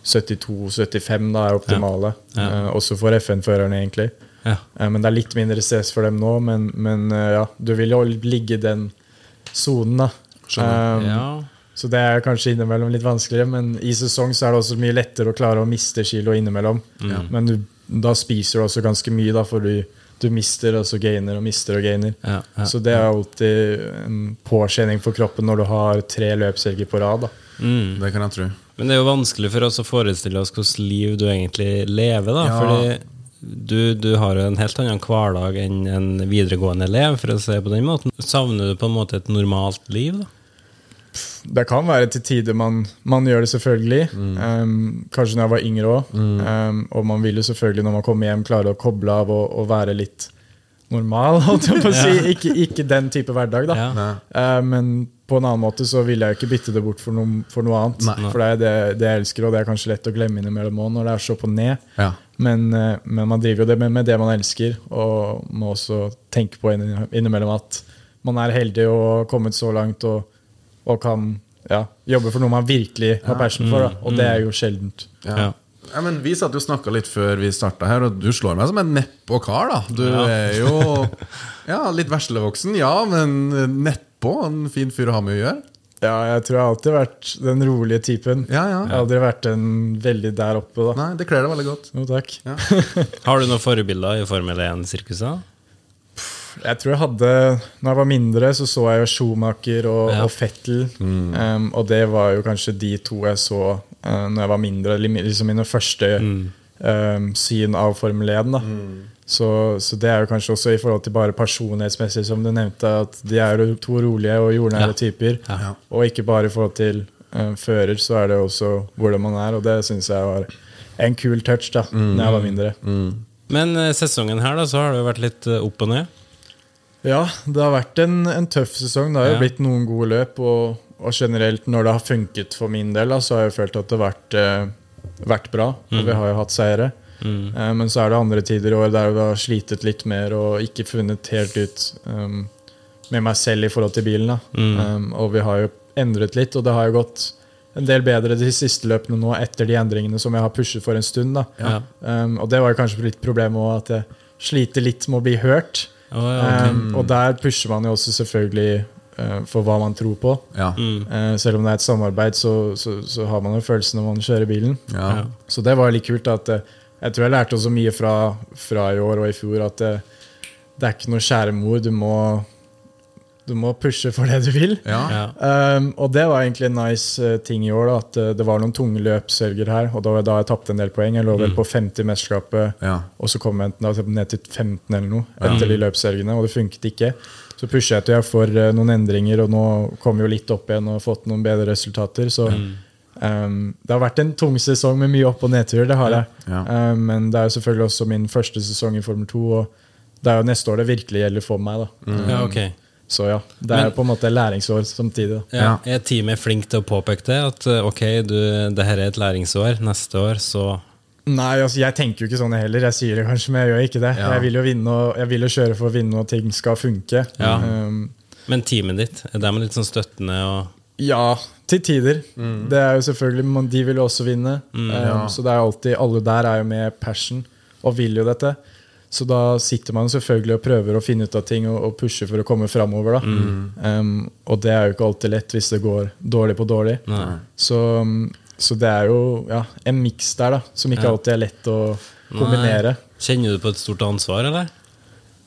72-75, da er optimale. Ja. Eh, også for FN-førerne, egentlig. Ja. Uh, men det er litt mindre stress for dem nå. Men, men uh, ja, du vil jo ligge den sonen. Um, ja. så det er kanskje innimellom litt vanskeligere, men i sesong så er det også mye lettere å klare å miste kilo innimellom. Men du, da spiser du også ganske mye, da, for du, du mister og så gainer og mister og gainer. Ja, ja. Så det er alltid en påkjenning for kroppen når du har tre løpshelger på rad. da. Mm. Det kan jeg tro. Men det er jo vanskelig for oss å forestille oss hvordan liv du egentlig lever. da Ja. Mm. Fordi du, du har en helt annen hverdag enn en videregående elev, for å si det på den måten. Savner du på en måte et normalt liv? da? Det kan være til tider man, man gjør det, selvfølgelig. Um, kanskje når jeg var yngre òg. Um, og man vil jo selvfølgelig når man kommer hjem, klare å koble av og, og være litt normal. Holdt jeg på å si. ikke, ikke den type hverdag, da. Ja. Uh, men på en annen måte så vil jeg jo ikke bytte det bort for noe, for noe annet. Nei. For det er det, det jeg elsker, og det er kanskje lett å glemme innimellom òg når det er så på ned. Ja. Men, uh, men man driver jo det med, med det man elsker, og må også tenke på innimellom at man er heldig og har kommet så langt og, og kan ja, jobbe for noe man virkelig har passion for. Da. Og det er jo sjeldent. Ja. Ja. Ja, men Vi satt jo og snakka litt før vi starta her, og du slår meg som en nedpå kar. da Du Ja. er jo ja, litt veslevoksen, ja, men nedpå. En fin fyr å ha med å gjøre. Ja, jeg tror jeg har alltid vært den rolige typen. Ja, ja. Jeg har aldri vært den veldig der oppe, da. Nei, Det kler deg veldig godt. Jo, takk. Har du noen forbilder i Formel 1-sirkuset? Jeg tror jeg hadde Når jeg var mindre, så så jeg jo Schumacher og, Ja. og Fettel. Um, og det var jo kanskje de to jeg så uh, når jeg var mindre. Liksom mine første um, syn av Formel 1. Da. Så, så det er jo kanskje også i forhold til bare personlighetsmessig, som du nevnte, at de er jo to rolige og jordnære Ja. typer. Ja. Og ikke bare i forhold til uh, fører, så er det også hvordan man er. Og det syns jeg var en kul touch da Når jeg var mindre. Men eh, sesongen her da, så har det jo vært litt eh, opp og ned. Ja, det har vært en, en tøff sesong. Det har jo Ja. blitt noen gode løp. Og, og generelt, når det har funket for min del, da, så har jeg følt at det har vært, vært bra. Og vi har jo hatt seire. Eh, men så er det andre tider i år der vi har slitet litt mer og ikke funnet helt ut um, med meg selv i forhold til bilen. Da. Um, og vi har jo endret litt, og det har jo gått en del bedre de siste løpene nå etter de endringene som jeg har pushet for en stund. Da. Ja. Um, og det var jo kanskje litt problemet òg, at jeg sliter litt med å bli hørt. Oh, ja, okay. Um, og der pusher man jo også selvfølgelig uh, for hva man tror på. Ja. Uh, selv om det er et samarbeid, så, så, så har man jo følelsen når man kjører bilen. Ja. Ja. Så det var litt kult. at uh, Jeg tror jeg lærte også mye fra, fra i år og i fjor at det, det er ikke noe skjæremor. Du må, du må pushe for det du vil. Ja. Ja. Um, og det var egentlig en nice uh, ting i år, da, at uh, det var noen tunge løpshelger her. Og da da jeg tapte en del poeng. Jeg lå vel på 50 i mesterskapet, Ja. og så kom jeg da ned til 15 eller noe etter de løpshelgene, og det funket ikke. Så pusha jeg til jeg for uh, noen endringer, og nå kom vi jo litt opp igjen og fått noen bedre resultater. Så um, det har vært en tung sesong med mye opp- og nedturer, det har jeg. Ja. Um, men det er jo selvfølgelig også min første sesong i Formel 2, og det er jo neste år det virkelig gjelder for meg. da. ja, okay. Så ja, det er Men- på en måte læringsår samtidig. da. Ja. Er teamet flink til å påpeke det? At eh, ok, du, det her er et læringsår. Neste år så Nei, altså jeg tenker jo ikke sånn heller. Jeg sier det kanskje, men jeg gjør ikke det. Ja. Jeg vil jo vinne, og jeg vil jo kjøre for å vinne, og ting skal funke. Ja. Um, Men teamet ditt, er de litt sånn støttende og ja, til tider. Det er jo selvfølgelig, men De vil jo også vinne. Mm, ja. Så det er alltid, alle der er jo med passion og vil jo dette. Så da sitter man selvfølgelig og prøver å finne ut av ting og, og pushe for å komme framover. da. Um, og det er jo ikke alltid lett hvis det går dårlig på dårlig. Så, um, så det er jo ja, en miks der da, som ikke Ja. alltid er lett å kombinere. Nei. Kjenner du på et stort ansvar, eller?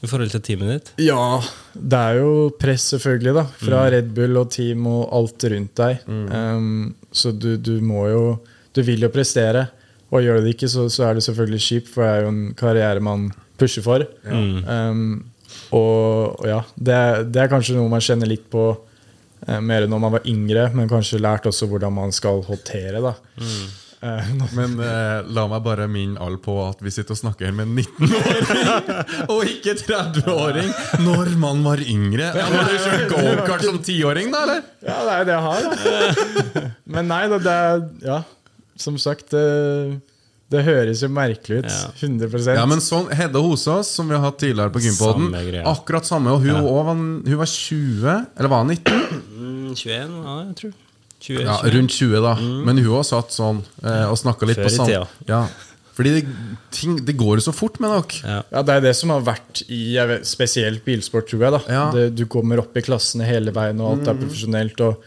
I forhold til teamet ditt? Ja, det er jo press selvfølgelig da. Fra Red Bull og team og alt rundt deg. Um, Så du, du må jo Du vil jo prestere. Og gjør du det ikke så, så er det selvfølgelig kjipt For det er jo en karriere man pusher for. Um, og, og ja det det er kanskje noe man kjenner litt på uh, Mer når man var yngre Men kanskje lært også hvordan man skal håndtere da. Nå- Men eh, la meg bare minne alle på at vi sitter og snakker med en 19-åring, og ikke 30-åring, når man var yngre. Ja, Har du kjørt gokart som 10-åring, da, eller? Ja, det er det jeg har, da. Men nei da, det er Ja, som sagt, det, det høres jo merkelig ut. Ja. 100 Ja, men sånn, Hedda Hosås, som vi har hatt tidligere på Gympoden, akkurat samme. Og hun, også var, hun var 20, eller var hun 19? Mm, 21, ja, jeg tror. 20, Ja, rundt 20, da. Men hun har satt sånn eh, og snakka litt Før på i samme tida. ja. Fordi det, ting, det går jo så fort med dere. Ja. Ja, Det er det som har vært i jeg vet, spesielt bilsport, tror jeg. da Ja. det, Du kommer opp i klassene hele veien, og alt er profesjonelt. Og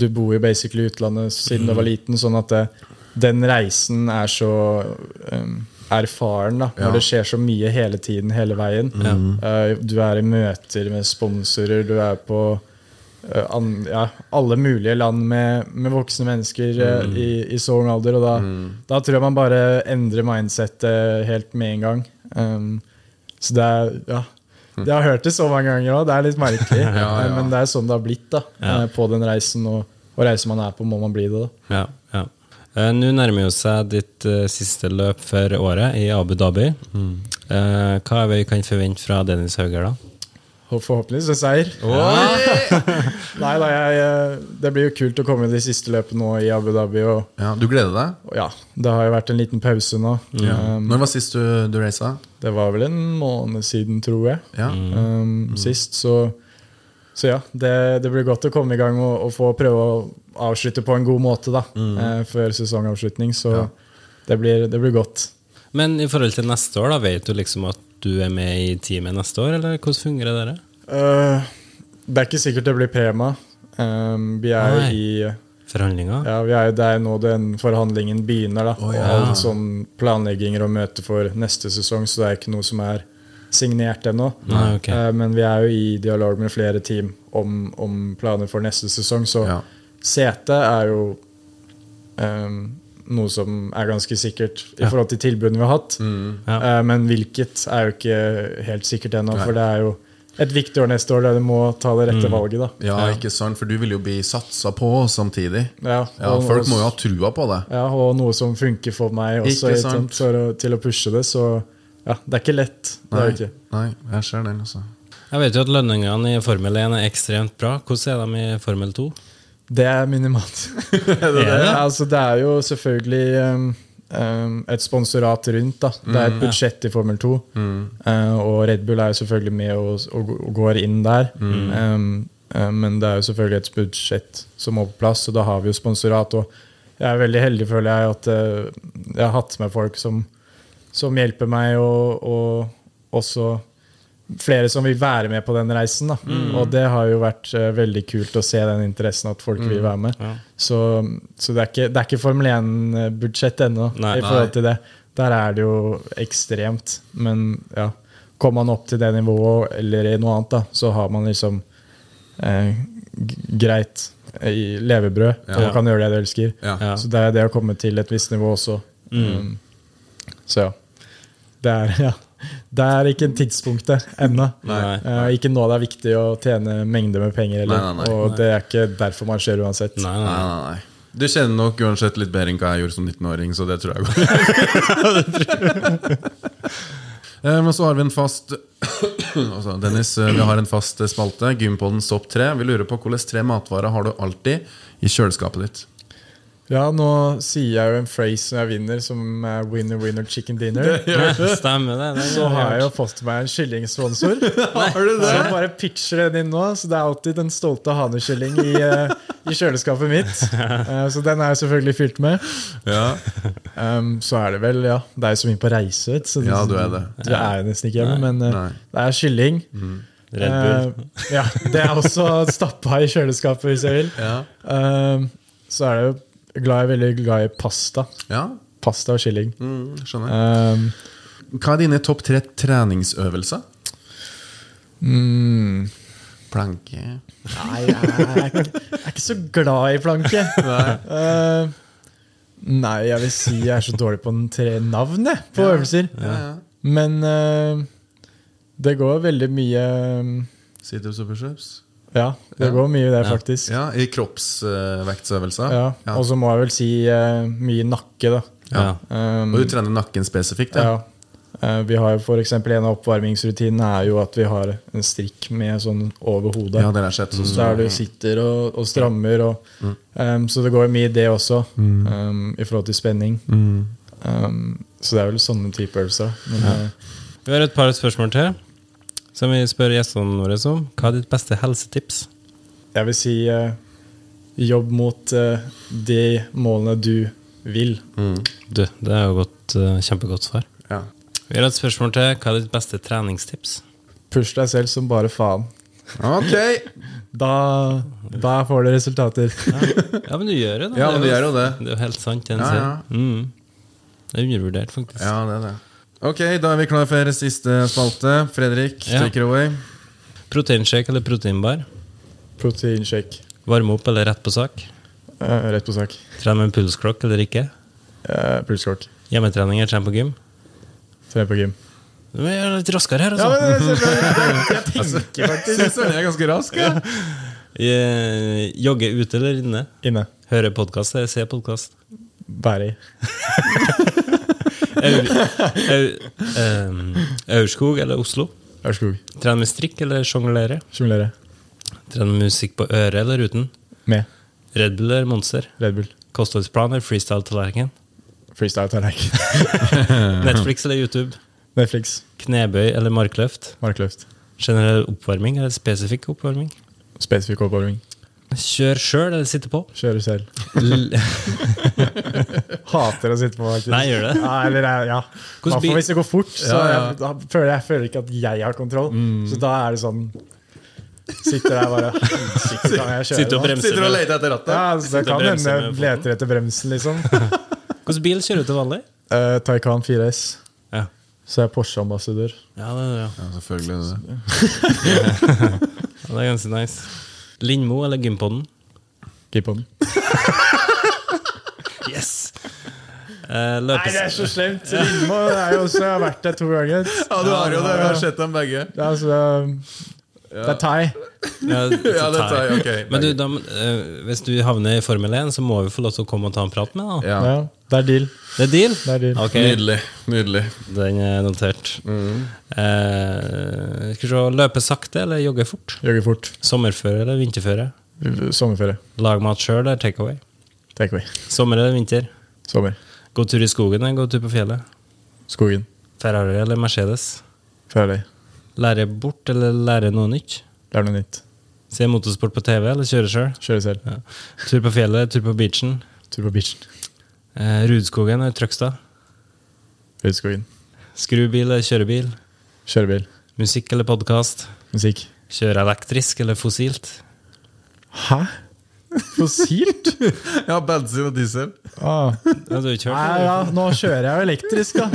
du bor jo basically i utlandet siden du var liten, sånn at det, den reisen er så um, erfaren. da Ja. Når det skjer så mye hele tiden, hele veien. Uh, du er i møter med sponsorer, du er på an, ja, alle mulige land med, med voksne mennesker mm. i, i så ung alder. Og da, da tror jeg man bare endrer mindsettet helt med en gang. Um, så det er Ja. Jeg har hørt det så mange ganger òg. Det er litt merkelig. Ja, ja. Eh, Men det er sånn det har blitt da Ja. eh, på den reisen. Og, og reisen man er på, må man bli det. da Ja, ja. Eh, Nå nærmer jo seg ditt uh, siste løp for året i Abu Dhabi. Eh, hva er det vi kan forvente fra Dennis Hauger, da? Og forhåpentligvis en seier. Nei da, jeg, eh, Det blir jo kult å komme i de siste løpene nå i Abu Dhabi. Og, Ja, du gleder deg? og ja, det har jo vært en liten pause nå. Um, Når var sist du, du reisa? det var vel en måned siden, tror jeg. Ja. Um, Sist, så Så ja, det, det blir godt å komme i gang og, og få prøve å avslutte på en god måte da eh, før sesongavslutning. Så Ja. det, blir, det blir godt. Men i forhold til neste år, da, vet du liksom at du er med i teamet neste år, eller hvordan fungerer det? der? Eh, det er ikke sikkert det blir Prema. Um, vi er Nei. i Forhandlinger? ja, vi er det er nå den forhandlingen begynner. da Og ja. alt sånn planlegginger og møter for neste sesong, så det er ikke noe som er signert ennå. Nei, ok. Eh, men vi er jo i dialog med flere team om, om planer for neste sesong, så Ja. sete er jo um, noe som er ganske sikkert i Ja. forhold til tilbudene vi har hatt. Ja. Eh, men hvilket er jo ikke helt sikkert ennå, for det er jo et viktig år neste år der du må ta det rette valget. da ja, ikke sant? For du vil jo bli satsa på samtidig. Ja, Ja, Folk må jo ha trua på det. ja, og noe som funker for meg også, Ikke sant? sant? For å, til å pushe det. Så ja, det er ikke lett. Det Nei, ikke. nei jeg ser den, altså. Jeg vet jo at lønningene i Formel 1 er ekstremt bra. Hvordan er de i Formel 2? Det er minimalt. Er det det? altså, det er jo selvfølgelig um, um, et sponsorat rundt. da Det er et budsjett i Formel 2. Uh, og Red Bull er jo selvfølgelig med og, og, og går inn der. Um, uh, men det er jo selvfølgelig et budsjett som må på plass, og da har vi jo sponsorat. Og jeg er veldig heldig, føler jeg, at uh, jeg har hatt med folk som, som hjelper meg, og, og også flere som vil være med på den reisen. Da. Og det har jo vært uh, veldig kult å se den interessen at folk vil være med. Ja. Så, så det, er ikke, det er ikke Formel 1-budsjett ennå Nei. i forhold til det. Der er det jo ekstremt. Men ja, kommer man opp til det nivået eller i noe annet, da, så har man liksom eh, greit eh, i levebrød Ja. og kan gjøre det du elsker. Ja. Så det er det å komme til et visst nivå også. Um, så ja. Det er, ja. Det er ikke tidspunktet ennå. Uh, Eh, ikke nå det er viktig å tjene mengder med penger, Eller, Nei, nei, nei. og det er ikke derfor man skjer uansett. Nei, Nei, nei. Du kjenner nok uansett litt bedre enn hva jeg gjorde som 19-åring, så det tror jeg går. Eh, Men så har vi en fast altså, Dennis, eh, vi har en fast spalte, Gympodens topp tre. Vi lurer på hvilke tre matvarer har du alltid i kjøleskapet ditt? Ja, nå sier jeg jo en phrase når jeg vinner, som er 'winner, winner, chicken dinner'. Stemmer det. det Så har jeg jo fått meg en kyllingsponsor. Har du Så bare pitcher den inn nå. Så det er alltid den stolte hanekylling i, eh, i kjøleskapet mitt. Eh, så den er jeg selvfølgelig fylt med. Ja, Um, så er det vel, ja Det er jo så mye på reise, vet så Ja, du er det. Du er jo nesten ikke hjemme, men eh, Nei. det er kylling. Red Bull. Uh, ja, det er også stappa i kjøleskapet, hvis jeg vil. Ja. Um, så er det jo glad, jeg er veldig glad i pasta. ja. Pasta og kylling. Mm, skjønner. Um, Hva er dine topp tre treningsøvelser? mm, Planke nei, jeg er, ikke- jeg er ikke så glad i planke. Uh, nei, jeg vil si jeg er så dårlig på den tre navn på på øvelser. Ja, ja. Men uh, det går veldig mye um, Situps og pushups? Ja, det går mye i det, faktisk. Ja, I kroppsvektsøvelser. Ja. Og så må jeg vel si uh, mye nakke, da. Ja. Um, Og du trener nakken spesifikt? ja. Ja. Eh, vi har jo for En av oppvarmingsrutinene er jo at vi har en strikk med sånn over hodet. Ja, det er sett. Så Der du sitter og, og strammer. Og, um, så det går mye i det også, um, i forhold til spenning. Um, så det er vel sånne type øvelser. Men, uh, Vi har et par spørsmål til som vi spør gjestene våre om. Hva er ditt beste helsetips? jeg vil si eh, jobb mot eh, de målene du vil. Du, det er jo godt, eh, kjempegodt svar. Ja. Vi har et spørsmål til. Hva er ditt beste treningstips? Push deg selv som bare faen. Ok! Da, da får du resultater. Ja, men du gjør det, da. Ja, men du det er gjør jo det. Det er jo helt sant. En Ja, ja. Mm. Det er undervurdert, faktisk. Ja, det er det. Ok, da er vi klar for siste spalte. Fredrik, Ja. take it away. Proteinshake eller proteinbar? Proteinshake. Varme opp eller rett på sak? Eh, rett på sak. Trene med pulsklokk eller ikke? Uh, pulsklokk. Hjemmetrening eller trene på gym? Tre på gym. Du må gjøre litt raskere her, Ja, altså. men det- jeg tenker faktisk Jeg er ganske rask. Ja. ja. Jogge ute eller inne? Inne. Høre podkast eller se podkast? Bare i. Aurskog eller Oslo? Ørskog. Trene med strikk eller sjonglere? Sjonglere. Trene musikk på øret eller uten? Med. Red Bull eller Monster? Red Bull. Kostholdsplan eller freestyle-tallerken? Freestyle-tallerken. Netflix eller YouTube? Netflix. Knebøy eller markløft? Markløft. Generell oppvarming eller spesifikk oppvarming? Spesifikk oppvarming. Kjør sjøl eller sitte på? Kjøre selv. L Hater å sitte på, faktisk. Nei, gjør det? Ja, eller, ja. Hvordan hvis det går fort, så Ja, ja. Jeg, da føler jeg, føler ikke at jeg har kontroll. Så da er det sånn Sitter der bare Helsike, jeg kjøre Sitter og bremser Sitter og leter etter rattet. Ja, så det kan hende leter etter bremsen, liksom. Hvilken bil kjører du til vanlig? Uh, Taycan 4S. Ja. Så er jeg Porsche-ambassadør. Ja, det, er det, ja. Ja, selvfølgelig er det det. ja, det er ganske nice. Lindmo eller Gympodden? Keep on. Yes! Eh, Nei, det er så slemt! Lindmo er jo også, jeg har vært der to ganger. Ja, du har jo det. Vi har sett dem begge. Det er, altså, det er thai. ja, Ja, det er thai. Ok. Men du, da, eh, hvis du havner i Formel 1, så må vi få lov til å komme og ta en prat med deg. Ja. Det er deal. Det er deal? Det er deal. Okay. Nydelig. Nydelig. den er notert. Eh, skal vi se, løpe sakte eller jogge fort? Jogge fort. Sommerføre eller vinterføre? Sommerføre. Lag mat sjøl eller takeaway? Takeaway. Sommer eller vinter? Sommer. Gå tur i skogen eller gå tur på fjellet? Skogen. Ferrari eller Mercedes? Ferrari. Lære bort eller lære noe nytt? Lære noe nytt. Se motorsport på TV eller kjøre sjøl? Kjøre selv. Ja. Tur på fjellet tur på beachen? Tur på beachen. Eh, Rudskogen eller Trøgstad? Rudskogen. Skrubil eller kjørebil? Kjørebil. Musikk eller podkast? Musikk. Kjøre elektrisk eller fossilt? Hæ? Fossilt? Ja, bensin og diesel. Ah. Ja, Nei, ja, nå kjører jeg jo elektrisk, da.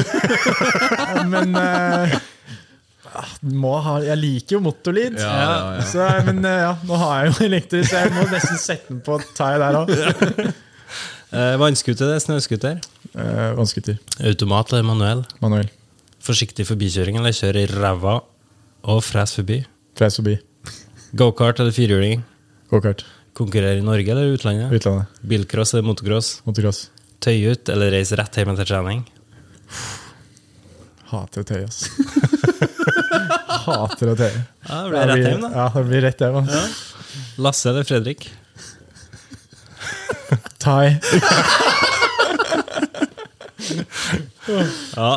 Men eh, ah, må ha, Jeg liker jo motorlyd. Ja, ja, ja. Så, men eh, ja, nå har jeg jo elektrisk, så jeg må nesten sette den på thai der òg. Eh, Vannskuter eller snøskuter? Eh, Vannskuter. Automat eller manuell? Manuell. Forsiktig forbikjøring eller kjøre i ræva og fres forbi? Fres forbi. Gokart eller firehjuling? Gokart. Konkurrere i Norge eller utlandet? Utlandet. Bilcross eller motocross? Motocross. Tøy ut eller reise rett hjem etter trening? Hater å tøye, ass. Hater å tøye. Ja, det blir rett hjem, da. Ja, det blir rett hjem. ass. Lasse eller Fredrik? Thai. Ja,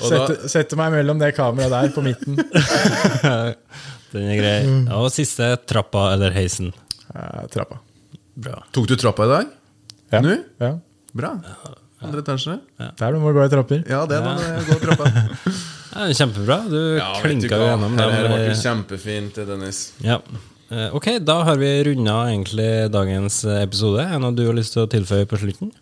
Sette, sette meg mellom det kameraet der på midten. den er grei. Og siste trappa eller heisen. Eh, trappa. Bra. Tok du trappa i dag? Ja. Nå? Ja. Bra. Andre etasje? Der du må gå i trapper. Ja, det er da det går trappa. Ja, kjempebra. Du klinka jo gjennom det. Her ble dem. kjempefint, Dennis. Ja. Eh, Ok, da har vi runda egentlig dagens episode. Er det noe du har lyst til å tilføye på slutten?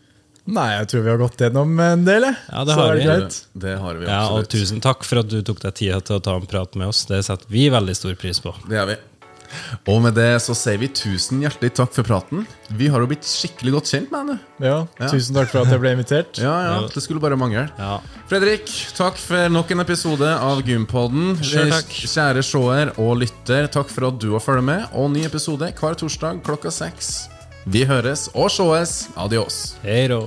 Nei, jeg tror vi har gått gjennom en del. Ja, det har vi. Det har vi Ja, og tusen takk for at du tok deg tida til å ta en prat med oss. Det setter vi veldig stor pris på. Det gjør vi. Og med det så sier vi tusen hjertelig takk for praten. Vi har jo blitt skikkelig godt kjent med henne. Ja, Tusen takk for at jeg ble invitert. Ja, ja, Det skulle bare mangle. Ja. Fredrik, takk for nok en episode av Gympodden. Selv takk. Kjære seer og lytter, takk for at du har fulgt med. Og ny episode hver torsdag klokka seks. Vi høres og sees. Adios. Hei då.